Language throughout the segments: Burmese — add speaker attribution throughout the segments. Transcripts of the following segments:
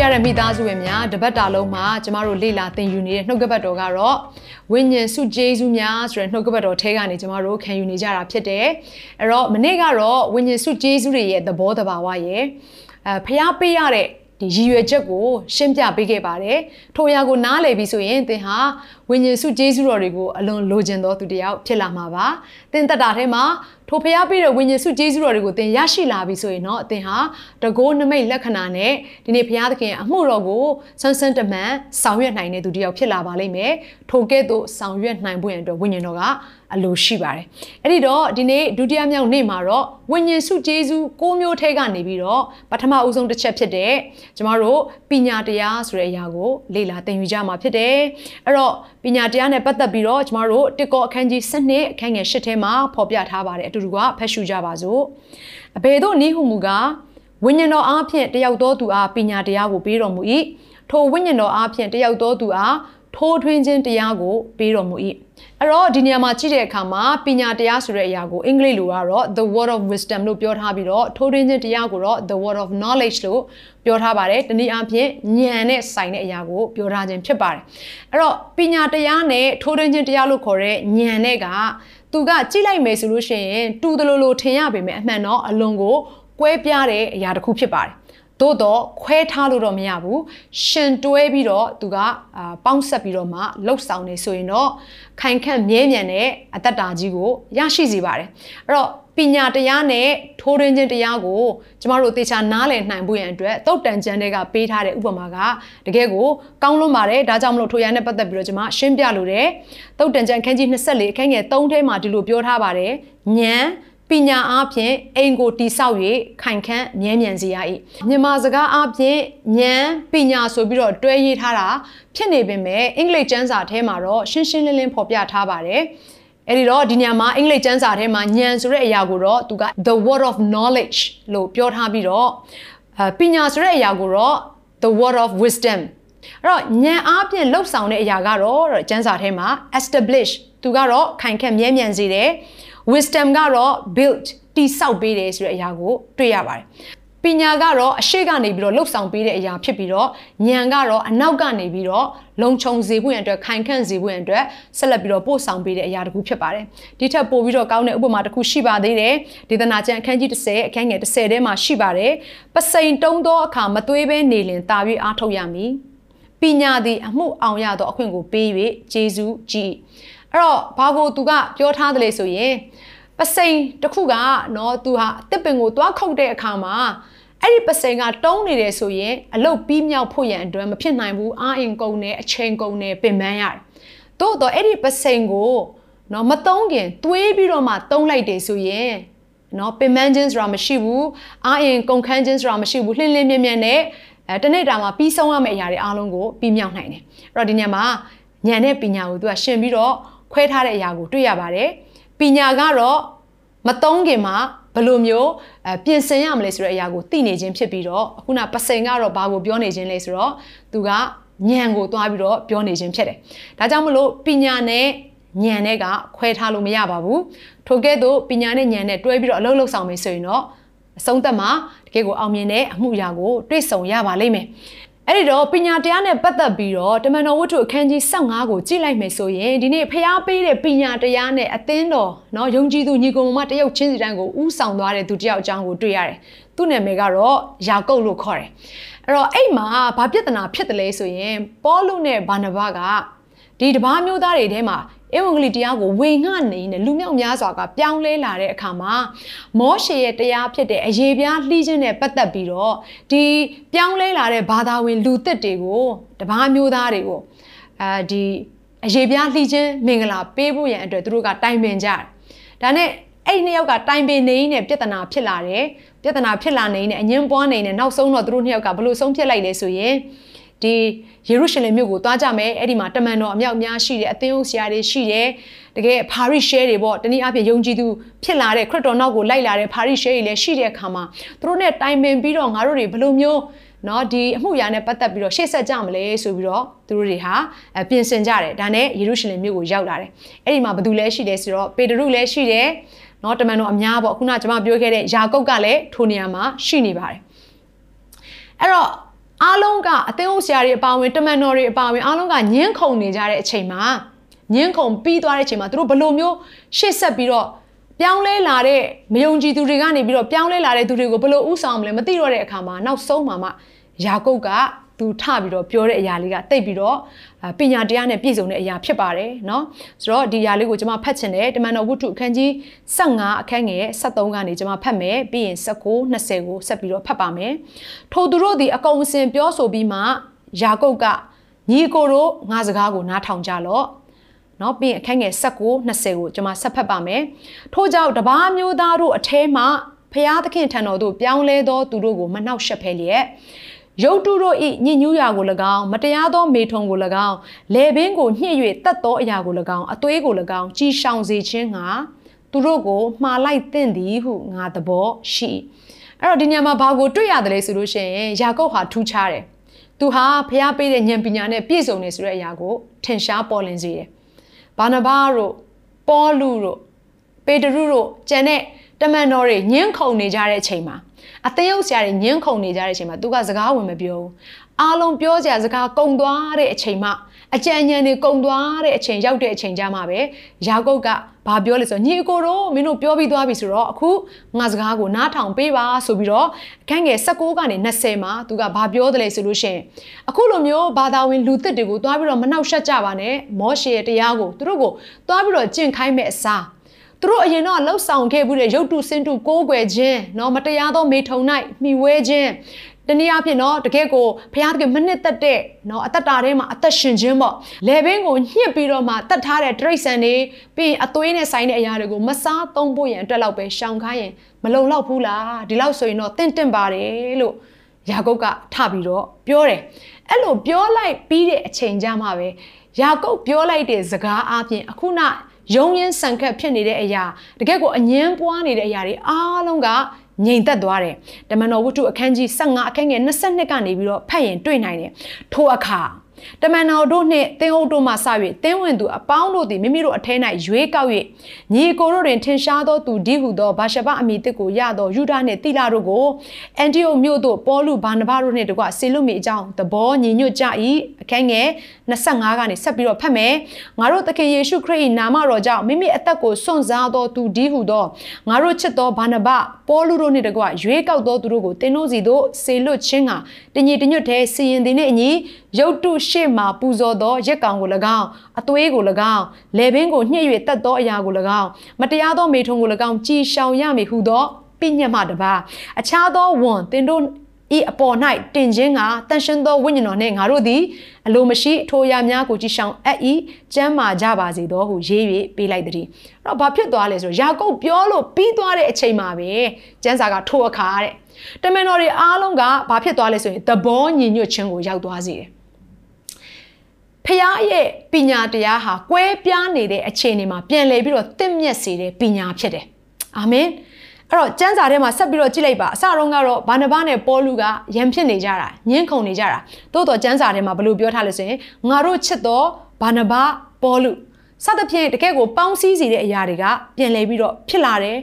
Speaker 1: ရှယ်ရမိသားစုဝင်များတပတ်တာလုံးမှာကျမတို့လေ့လာသင်ယူနေတဲ့နှုတ်ကပတ်တော်ကတော့ဝိညာဉ်စုကျေးဇူးများဆိုတဲ့နှုတ်ကပတ်တော်ထဲကနေကျမတို့ခံယူနေကြတာဖြစ်တယ်။အဲ့တော့မနေ့ကတော့ဝိညာဉ်စုကျေးဇူးတွေရဲ့သဘောတဘာဝရဲ့အဲဖျားပေးရတဲ့ဒီရည်ရွယ်ချက်ကိုရှင်းပြပေးခဲ့ပါတယ်။ထိုအရာကိုနားလည်ပြီဆိုရင်သင်ဟာဝိညာဉ်စုကျေးဇူးတော်တွေကိုအလွန်လိုချင်သောသူတစ်ယောက်ဖြစ်လာမှာပါ။သင်တက်တာထဲမှာ ထိုဖျားပေးတဲ့ဝိညာဉ်စုကျေးဇူးတော်တွေကိုသင်ရရှိလာပြီဆိုရင်တော့သင်ဟာတကိုးနမိတ်လက္ခဏာနဲ့ဒီနေ့ဘုရားသခင်အမှုတော်ကိုဆန်းဆန်းတမန်ဆောင်ရွက်နိုင်တဲ့သူတစ်ယောက်ဖြစ်လာပါလိမ့်မယ်။ထိုကဲ့သို့ဆောင်ရွက်နိုင်ဖို့ရန်အတွက်ဝိညာဉ်တော်ကအလိုရှိပါတယ်။အဲ့ဒီတော့ဒီနေ့ဒုတိယမြောက်နေ့မှာတော့ဝိညာဉ်စုကျေးဇူး၉မျိုးထဲကနေပြီးတော့ပထမအဦးဆုံးတစ်ချက်ဖြစ်တဲ့ကျမတို့ပညာတရားဆိုတဲ့အရာကိုလေ့လာသင်ယူကြမှာဖြစ်တယ်။အဲ့တော့ပညာတရားနဲ့ပတ်သက်ပြီးတော့ကျမတို့တစ်ကောအခန်းကြီး7နှစ်အခန်းငယ်8ထဲမှာဖော်ပြထားပါတယ်အတူတူကဖတ်ရှုကြပါစို့။အဘယ်သို့နည်းဟုမူကားဝိညာဉ်တော်အားဖြင့်တယောက်သောသူအားပညာတရားကိုပေးတော်မူ၏ထိုဝိညာဉ်တော်အားဖြင့်တယောက်သောသူအား ထိုးထွင်းခြင်းတရားကိုပေးတော်မူ၏အဲ့တော့ဒီနေရာမှာကြည့်တဲ့အခါမှာပညာတရားဆိုတဲ့အရာကိုအင်္ဂလိပ်လိုကတော့ the word of wisdom လို့ပြောထားပြီးတော့ထိုးထွင်းခြင်းတရားကိုတော့ the word of knowledge လို့ပြောထားပါတယ်တနည်းအားဖြင့်ဉာဏ်နဲ့ဆိုင်တဲ့အရာကိုပြောထားခြင်းဖြစ်ပါတယ်အဲ့တော့ပညာတရားနဲ့ထိုးထွင်းခြင်းတရားလို့ခေါ်တဲ့ဉာဏ်နဲ့ကသူကကြည့်လိုက်မယ်ဆိုလို့ရှိရင်တူတလို့လို့ထင်ရပေမဲ့အမှန်တော့အလွန်ကိုကွဲပြားတဲ့အရာတစ်ခုဖြစ်ပါတယ် သို့တော့ခွဲထားလို့တော့မရဘူးရှင်တွဲပြီးတော့သူကအာပေါင်းဆက်ပြီးတော့မှလှုပ်ဆောင်နေဆိုရင်တော့ခိုင်ခန့်မြဲမြံတဲ့အတ္တတာကြီးကိုရရှိစေပါတယ်အဲ့တော့ပညာတရားနဲ့ထိုးရင်းခြင်းတရားကိုကျမတို့သေချာနားလည်နိုင်ဖို့ရန်အတွက်တုတ်တန်ကျမ်းတွေကပေးထားတဲ့ဥပမာကတကယ်ကိုကောင်းလွန်ပါတယ်ဒါကြောင့်မလို့ထိုရန်နဲ့ပတ်သက်ပြီးတော့ကျမရှင်းပြလိုတယ်တုတ်တန်ကျမ်းခန်းကြီး24အခန်းငယ်3ထဲမှာဒီလိုပြောထားပါတယ်ဉာဏ် ပညာအားဖြင့်အိမ်ကိုတိဆောက်၍ခိုင်ခန့်မြဲမြံစေရ၏မြန်မာစကားအားဖြင့်ဉာဏ်ပညာဆိုပြီးတော့တွဲရေးထားတာဖြစ်နေပေမဲ့အင်္ဂလိပ်ကျမ်းစာထဲမှာတော့ရှင်းရှင်းလင်းလင်းဖော်ပြထားပါတယ်အဲ့ဒီတော့ဒီညမှာအင်္ဂလိပ်ကျမ်းစာထဲမှာဉာဏ်ဆိုတဲ့အရာကိုတော့သူက the word of knowledge လို့ပြောထားပြီးတော့အပညာဆိုတဲ့အရာကိုတော့ the word of wisdom အဲ့တော့ဉာဏ်အားဖြင့်လှုပ်ဆောင်တဲ့အရာကတော့ကျမ်းစာထဲမှာ establish သူကတော့ခိုင်ခန့်မြဲမြံစေတယ် wisdom ကတော့ build တိဆောက်ပေးတယ်ဆိုတဲ့အရာကိုတွေ့ရပါတယ်ပညာကတော့အရှိကနေပြီးတော့လှုပ်ဆောင်ပေးတဲ့အရာဖြစ်ပြီးတော့ဉာဏ်ကတော့အနောက်ကနေပြီးတော့လုံခြုံစေဖို့ရန်အတွက်ခိုင်ခန့်စေဖို့ရန်အတွက်ဆက်လက်ပြီးတော့ပို့ဆောင်ပေးတဲ့အရာတစ်ခုဖြစ်ပါတယ်ဒီထက်ပိုပြီးတော့ကောင်းတဲ့ဥပမာတစ်ခုရှိပါသေးတယ်ဒေသနာကျမ်းအခန်းကြီး30အခန်းငယ်30ထဲမှာရှိပါတယ်ပစိန်တုံးသောအခါမသွေးဘဲနေလင်တာ၍အားထုတ်ရမည်ပညာသည်အမှုအောင်ရသောအခွင့်ကိုပေး၍ဂျေဇုကြည် အဲ့တော့ဘာကိုသူကပြောထားတယ်လေဆိုရင်ပစိန်တစ်ခုကနော်သူဟာအတစ်ပင်ကိုသွားခုတ်တဲ့အခါမှာအဲ့ဒီပစိန်ကတုံးနေတယ်ဆိုရင်အလုတ်ပြီးမြောက်ဖို့ရန်အတွက်မဖြစ်နိုင်ဘူးအာအင်ကုန်နဲ့အချိန်ကုန်နဲ့ပင်ပန်းရတယ်။သို့တော့အဲ့ဒီပစိန်ကိုနော်မတုံးခင်သွေးပြီးတော့မှတုံးလိုက်တယ်ဆိုရင်နော်ပင်ပန်းခြင်းဆိုတာမရှိဘူးအာအင်ကုန်ခန်းခြင်းဆိုတာမရှိဘူးလှင်းလင်းမြဲမြဲနဲ့အဲတနေ့တာမှာပြီးဆုံးရမယ့်အရာတွေအားလုံးကိုပြီးမြောက်နိုင်တယ်။အဲ့တော့ဒီညမှာဉာဏ်နဲ့ပညာကိုသူကရှင်ပြီးတော့ ခွဲထားတဲ့အရာကိုတွေ့ရပါတယ်။ပညာကတော့မတုံးခင်မှာဘယ်လိုမျိုးအပြင်ဆင်ရမလဲဆိုတဲ့အရာကိုသိနေခြင်းဖြစ်ပြီးတော့အခုနပစိန်ကတော့ဘာကိုပြောနေခြင်းလဲဆိုတော့သူကညံကိုသွားပြီးတော့ပြောနေခြင်းဖြစ်တယ်။ဒါကြောင့်မလို့ပညာနဲ့ညံနဲ့ကခွဲထားလို့မရပါဘူး။ထိုကဲ့သို့ပညာနဲ့ညံနဲ့တွဲပြီးတော့အလုပ်လုပ်ဆောင်မယ်ဆိုရင်တော့အဆုံးသက်မှာတကယ်ကိုအောင်မြင်တဲ့အမှုရာကိုတွေ့ဆုံရပါလိမ့်မယ်။ အဲ့ဒီတော့ပညာတရားနဲ့ပတ်သက်ပြီးတော့တမန်တော်ဝတ္ထုအခန်းကြီး15ကိုကြည့်လိုက်မယ်ဆိုရင်ဒီနေ့ဖျားပေးတဲ့ပညာတရားနဲ့အသင်းတော်နော်ယုံကြည်သူညီကောင်မတယောက်ချင်းစီတိုင်းကိုဥဆောင်သွားတဲ့သူတယောက်အကြောင်းကိုတွေ့ရတယ်။သူ့နာမည်ကတော့ယာကုပ်လို့ခေါ်တယ်။အဲ့တော့အဲ့မှာဘာပြဿနာဖြစ်တယ်လဲဆိုရင်ပေါလုနဲ့ဘာနဘာကဒီတပားမျိုးသားတွေထဲမှာ ဧဝံဂေလိတရားကိုဝေငှနေနဲ့လူမြောက်များစွာကပြောင်းလဲလာတဲ့အခါမှာမောရှေရဲ့တရားဖြစ်တဲ့အရေးပြားလှီးခြင်းနဲ့ပတ်သက်ပြီးတော့ဒီပြောင်းလဲလာတဲ့ဘာသာဝင်လူသစ်တွေကိုတပားမျိုးသားတွေကိုအဲဒီအရေးပြားလှီးခြင်းမင်္ဂလာပေးဖို့ရန်အတွက်သူတို့ကတိုင်ပင်ကြတယ်။ဒါနဲ့အဲ့ဒီနှစ်ယောက်ကတိုင်ပင်နေနဲ့ပြဿနာဖြစ်လာတယ်ပြဿနာဖြစ်လာနေနဲ့အငင်းပွားနေနဲ့နောက်ဆုံးတော့သူတို့နှစ်ယောက်ကဘလို့ဆုံးဖြတ်လိုက်လဲဆိုရင် ဒီယေရုရှလင်မြို့ကိုသွားကြမယ်အဲ့ဒီမှာတမန်တော်အမြောက်အများရှိတယ်အသင်းအုပ်ဆရာတွေရှိတယ်တကယ်ဖာရိရှဲတွေပေါ့တနည်းအားဖြင့်ယုံကြည်သူဖြစ်လာတဲ့ခရစ်တော်နောက်ကိုလိုက်လာတဲ့ဖာရိရှဲတွေလည်းရှိတဲ့အခါမှာသူတို့နဲ့တိုင်ပင်ပြီးတော့ငါတို့တွေဘယ်လိုမျိုးเนาะဒီအမှုရာနဲ့ပတ်သက်ပြီးတော့ရှေ့ဆက်ကြမလဲဆိုပြီးတော့သူတို့တွေဟာပြင်ဆင်ကြတယ်ဒါနဲ့ယေရုရှလင်မြို့ကိုရောက်လာတယ်အဲ့ဒီမှာဘယ်သူလဲရှိတယ်ဆိုတော့ပေတရုလည်းရှိတယ်เนาะတမန်တော်အများပေါ့ခုနကကျွန်မပြောခဲ့တဲ့ယာကုပ်ကလည်းထိုနေရာမှာရှိနေပါတယ်အဲ့တော့ အားလုံးကအသင်းအုပ်ဆရာတွေအပါအဝင်တမန်တော်တွေအပါအဝင်အားလုံးကညှင်းခုန်နေကြတဲ့အချိန်မှာညှင်းခုန်ပြီးသွားတဲ့အချိန်မှာသူတို့ဘလို့မျိုးရှေ့ဆက်ပြီးတော့ပြောင်းလဲလာတဲ့မယုံကြည်သူတွေကနေပြီးတော့ပြောင်းလဲလာတဲ့သူတွေကိုဘလို့ဥဆောင်မလဲမသိတော့တဲ့အခါမှာနောက်ဆုံးမှာမှယာကုပ်က သူထပြီးတော့ပြောတဲ့အရာလေးကတိတ်ပြီးတော့ပညာတရားနဲ့ပြည့်စုံတဲ့အရာဖြစ်ပါတယ်เนาะဆိုတော့ဒီအရာလေးကိုကျွန်မဖတ်ချင်တယ်တမန်တော်ဝတ္ထုအခန်းကြီး15အခန်းငယ်73ကနေကျွန်မဖတ်မယ်ပြီးရင်19 20ကိုဆက်ပြီးတော့ဖတ်ပါမယ်ထိုသူတို့ဒီအကုန်အစင်ပြောဆိုပြီးမှယာကုပ်ကညီကိုတို့ငါစကားကိုနားထောင်ကြလော့နော်ပြီးရင်အခန်းငယ်19 20ကိုကျွန်မဆက်ဖတ်ပါမယ်ထို့ကြောင့်တပားမျိုးသားတို့အထဲမှဖျားသခင်ထံတော်သို့ပြောင်းလဲသောသူတို့ကိုမနှောက်ရှက်ဖဲလျက် ရုတ်တုတို့ဤညညူးရာကို၎င်းမတရားသောမေထုံကို၎င်းလေဘင်းကိုညှစ်၍တတ်သောအရာကို၎င်းအသွေးကို၎င်းကြီးရှောင်စေခြင်းငါသူတို့ကိုမှားလိုက်သင့်သည်ဟုငါသဘောရှိအဲ့တော့ဒီညမှာဘာကိုတွေ့ရတယ်လဲဆိုလို့ရှိရင်ယာကုပ်ဟာထူးခြားတယ်သူဟာဖျားပေးတဲ့ဉာဏ်ပညာနဲ့ပြည့်စုံနေဆိုတဲ့အရာကိုထင်ရှားပေါ်လင်းစေတယ်ဘာနဘာတို့ပေါလုတို့ပေတရုတို့ကျန်တဲ့တမန်တော်တွေညှင်းခုန်နေကြတဲ့အချိန်မှာ အသင်းရုပ်ဆရာတွေညှင်းခုန်နေကြတဲ့အချိန်မှာသူကစကားဝင်မပြောဘူးအားလုံးပြောစရာစကားကုံသွားတဲ့အချိန်မှာအကြံဉာဏ်တွေကုံသွားတဲ့အချိန်ရောက်တဲ့အချိန်ကြမှာပဲယာကုပ်ကဘာပြောလဲဆိုညီအကိုတို့မင်းတို့ပြောပြီးသွားပြီဆိုတော့အခုငါစကားကိုနားထောင်ပေးပါဆိုပြီးတော့အခန်းငယ်16ကနေ20မှာသူကဘာပြောတယ်လဲဆိုလို့ရှိရင်အခုလိုမျိုးဘာသာဝင်လူသစ်တွေကိုတွားပြီးတော့မနှောက်ယှက်ကြပါနဲ့မောရှေရဲ့တရားကိုသူတို့ကိုတွားပြီးတော့ကျင့်ခိုင်းမဲ့အစား သူတို့အရင်တော့လှုပ်ဆောင်ခဲ့မှုတဲ့ရုပ်တုစင်တုကိုးကွယ်ခြင်းเนาะမတရားသောမေထုံ၌မှီဝဲခြင်းတနည်းအားဖြင့်เนาะတကယ်ကိုဘုရားတကယ်မနှစ်သက်တဲ့เนาะအသက်တာထဲမှာအသက်ရှင်ခြင်းပေါ့လေဘင်းကိုညှစ်ပြီးတော့မှတတ်ထားတဲ့တရိတ်ဆန်တွေပြီးရင်အသွေးနဲ့ဆိုင်တဲ့အရာတွေကိုမစားသုံးဖို့ရန်အတွက်လောက်ပဲရှောင်ခိုင်းရင်မလုံလောက်ဘူးလားဒီလောက်ဆိုရင်တော့တင့်တင့်ပါတယ်လို့ယာကုပ်ကထပြီးတော့ပြောတယ်အဲ့လိုပြောလိုက်ပြီးတဲ့အချိန်ကြမှာပဲယာကုပ်ပြောလိုက်တဲ့စကားအပြင်အခုန ယုံရင်ဆန်ခတ်ဖြစ်နေတဲ့အရာတကယ့်ကိုအငင်းပွားနေတဲ့အရာတွေအားလုံးကငြိမ်သက်သွားတယ်တမန်တော်ဝတ္ထုအခန်းကြီး15အခန်းငယ်22ကနေပြီးတော့ဖတ်ရင်တွေ့နိုင်တယ်ထိုအခါ တမန်တော်တို့နှင့်သင်းအုပ်တို့မှစ၍သင်းဝင်သူအပေါင်းတို့သည်မိမိတို့အထဲ၌ရွေးကောက်၍ညီကိုတို့တွင်ထင်ရှားသောသူဒီဟုသောဘာရှဘအမိတစ်ကိုရသောယူဒနှင့်တိလာတို့ကိုအန်တီယိုမြို့သို့ပေါလုဘာနဘတို့နှင့်တကွဆေလွတ်မိအကြောင်းသဘောညီညွတ်ကြ၏အခန်းငယ်25ကနေဆက်ပြီးတော့ဖတ်မယ်ငါတို့သခင်ယေရှုခရစ်၏နာမတော်ကြောင့်မိမိအသက်ကိုစွန့်စားသောသူဒီဟုသောငါတို့ချစ်သောဘာနဘပေါလုတို့နှင့်တကွရွေးကောက်သောသူတို့ကိုတင်းတို့စီသို့ဆေလွတ်ခြင်းကတညီတညွတ်တဲ့စီရင်သည်နှင့်အညီရုတ်တုရှေ့မှပူဇော်သောရက်ကောင်ကို၎င်းအသွေးကို၎င်းလေဘင်းကိုညှစ်၍တတ်သောအရာကို၎င်းမတရားသောမေထုံကို၎င်းကြည်ရှောင်ရမည်ဟုသောပြညတ်မှတပါအခြားသောဝန်တင်တို့ဤအပေါ်၌တင်ခြင်းကတန်ရှင်းသောဝိညာဉ်တော်နှင့်ငါတို့သည်အလိုမရှိအထိုအရာများကိုကြည်ရှောင်အပ်၏ကျမ်းမာကြပါစေသောဟုရေး၍ပေးလိုက်သည်။အဲ့တော့ဘာဖြစ်သွားလဲဆိုတော့ယာကုပ်ပြောလို့ပြီးသွားတဲ့အချိန်မှာပဲကျမ်းစာကထိုအခါတဲ့တမန်တော်တွေအားလုံးကဘာဖြစ်သွားလဲဆိုရင်သဘောညီညွတ်ခြင်းကိုရောက်သွားစေတယ် ဖះရဲ့ပညာတရားဟာကွဲပြားနေတဲ့အခြေအနေမှာပြန်လည်ပြီးတော့တင့်မြက်စေတဲ့ပညာဖြစ်တယ်အာမင်အဲ့တော့ကျမ်းစာထဲမှာဆက်ပြီးတော့ကြည့်လိုက်ပါအစတုန်းကတော့ဘာနဘနဲ့ပေါလုကရံဖြစ်နေကြတာညှင်းခုန်နေကြတာသို့တော့ကျမ်းစာထဲမှာဘယ်လိုပြောထားလဲဆိုရင်ငါတို့ချစ်တော်ဘာနဘပေါလုစသဖြင့်တကယ့်ကိုပေါင်းစည်းစေတဲ့အရာတွေကပြန်လည်ပြီးတော့ဖြစ်လာတယ်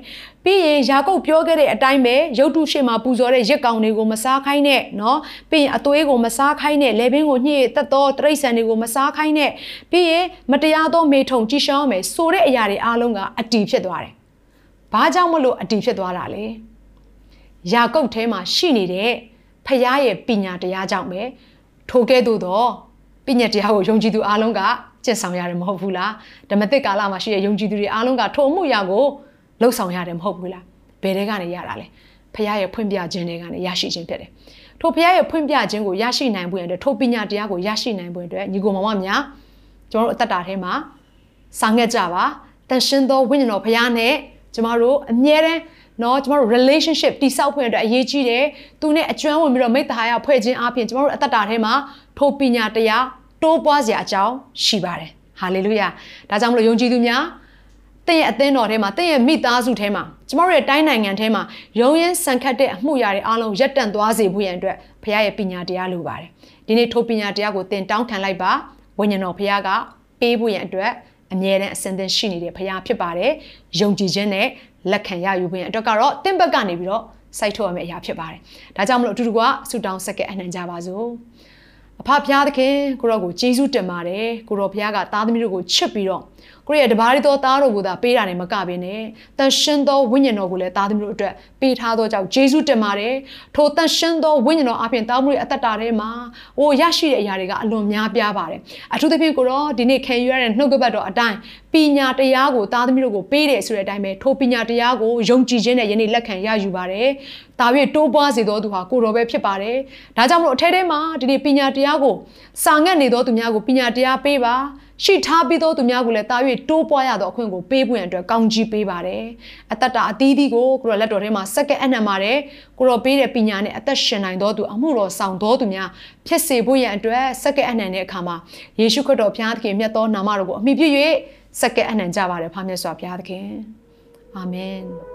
Speaker 1: ပြီးရင်ယာကုပ်ပြောခဲ့တဲ့အတိုင်းပဲရုတ်တုရှေ့မှာပူဇော်တဲ့ရက်ကောင်တွေကိုမစားခိုင်းနဲ့နော်ပြီးရင်အသွေးကိုမစားခိုင်းနဲ့လဲဘင်းကိုညှိတက်တော့တရိတ်ဆန်တွေကိုမစားခိုင်းနဲ့ပြီးရင်မတရားသောမေထုံကြီးရှောင်းမယ်ဆိုတဲ့အရာတွေအားလုံးကအတီဖြစ်သွားတယ်။ဘာကြောင့်မလို့အတီဖြစ်သွားတာလဲ။ယာကုပ်ထဲမှာရှိနေတဲ့ဖရာရဲ့ပညာတရားကြောင့်ပဲထိုကဲ့သို့သောပညာတရားကိုယုံကြည်သူအားလုံးကကျင့်ဆောင်ရတယ်မဟုတ်ဘူးလားဓမ္မသစ်ကာလမှာရှိတဲ့ယုံကြည်သူတွေအားလုံးကထိုအမှုရာကို လှုပ်ဆောင်ရတယ်မဟုတ်ဘူးလားဘယ်တဲကနေရတာလဲဖခင်ရဲ့ဖွင့်ပြခြင်းတွေကနေရရှိခြင်းဖြစ်တယ်ထိုဖခင်ရဲ့ဖွင့်ပြခြင်းကိုရရှိနိုင်ဖို့အတွက်ထိုပညာတရားကိုရရှိနိုင်ဖို့အတွက်ညီကိုမောင်မများကျွန်တော်တို့အသက်တာထဲမှာစာငတ်ကြပါတန်ရှင်းသောဝိညာဉ်တော်ဖခင်နဲ့ကျမတို့အမြဲတမ်းနော်ကျမတို့ relationship တိဆောက်ဖွင့်အတွက်အရေးကြီးတယ်သူနဲ့အကျွမ်းဝင်ပြီးတော့မိတ္တဟာယဖွဲ့ခြင်းအပြင်ကျမတို့အသက်တာထဲမှာထိုပညာတရားတိုးပွားစရာအကြောင်းရှိပါတယ်ဟာလေလုယာဒါကြောင့်မလို့ယုံကြည်သူများ တင့်ရဲ့အသင်းတော်ထဲမှာတင့်ရဲ့မိသားစုထဲမှာကျမတို့ရဲ့တိုင်းနိုင်ငံထဲမှာရုံးရင်းဆန်ခတ်တဲ့အမှုရာတွေအားလုံးရပ်တန့်သွားစေဖို့ရန်အတွက်ဘုရားရဲ့ပညာတရားလိုပါတယ်ဒီနေ့ထိုပညာတရားကိုသင်တောင်းခံလိုက်ပါဝိညာဉ်တော်ဘုရားကပေးဖို့ရန်အတွက်အမြဲတမ်းအစဉ်သင်ရှိနေတဲ့ဘုရားဖြစ်ပါတယ်ယုံကြည်ခြင်းနဲ့လက်ခံရယူဖို့ရန်အတွက်ကတော့တင့်ဘက်ကနေပြီးတော့စိုက်ထုတ်ရမယ့်အရာဖြစ်ပါတယ်ဒါကြောင့်မလို့အတူတူကဆူတောင်းဆက်ကဲအနှံကြပါစို့အဖဖျားသခင်ကိုရောကိုကျေးဇူးတင်ပါတယ်ကိုရောဘုရားကသားသမီးတို့ကိုချစ်ပြီးတော့ ကိုရဲ့တပါးရီတော်သားတော်ကိုသာပေးတာနဲ့မကဘဲနဲ့တန်ရှင်းသောဝိညာဉ်တော်ကိုလည်းသားသမီးတို့အတွက်ပေးထားသောကြောင့်ယေရှုတင်ပါတယ်ထိုတန်ရှင်းသောဝိညာဉ်တော်အပြင်သားသမီးရဲ့အသက်တာထဲမှာဟိုရရှိတဲ့အရာတွေကအလွန်များပြားပါတယ်အထူးသဖြင့်ကိုတော့ဒီနေ့ခံယူရတဲ့နှုတ်ကပတ်တော်အတိုင်းပညာတရားကိုသားသမီးတို့ကိုပေးတယ်ဆိုတဲ့အတိုင်းပဲထိုပညာတရားကိုယုံကြည်ခြင်းနဲ့ယနေ့လက်ခံရယူပါတယ်ဒါ၍တိုးပွားစေသောသူဟာကိုတော်ပဲဖြစ်ပါတယ်ဒါကြောင့်မလို့အထဲထဲမှာဒီနေ့ပညာတရားကိုစာငတ်နေသောသူများကိုပညာတရားပေးပါ ရှိထားပြီးသောသူများကိုလည်းတာ၍တိုးပွားရသောအခွင့်ကိုပေးဖို့ရန်အတွက်ကောင်းကြီးပေးပါတယ်အသက်တာအသီးသီးကိုကိုရောလက်တော်ထဲမှာစက္ကန့်အနှံပါတယ်ကိုရောပေးတဲ့ပညာနဲ့အသက်ရှင်နိုင်သောသူအမှုတော်ဆောင်သောသူများဖြစ်စေဖို့ရန်အတွက်စက္ကန့်အနှံတဲ့အခါမှာယေရှုခရစ်တော်ဘုရားသခင်မြတ်သောနာမတော်ကိုအမိပြု၍စက္ကန့်အနှံကြပါတယ်ဖာမြတ်စွာဘုရားသခင်အာမင်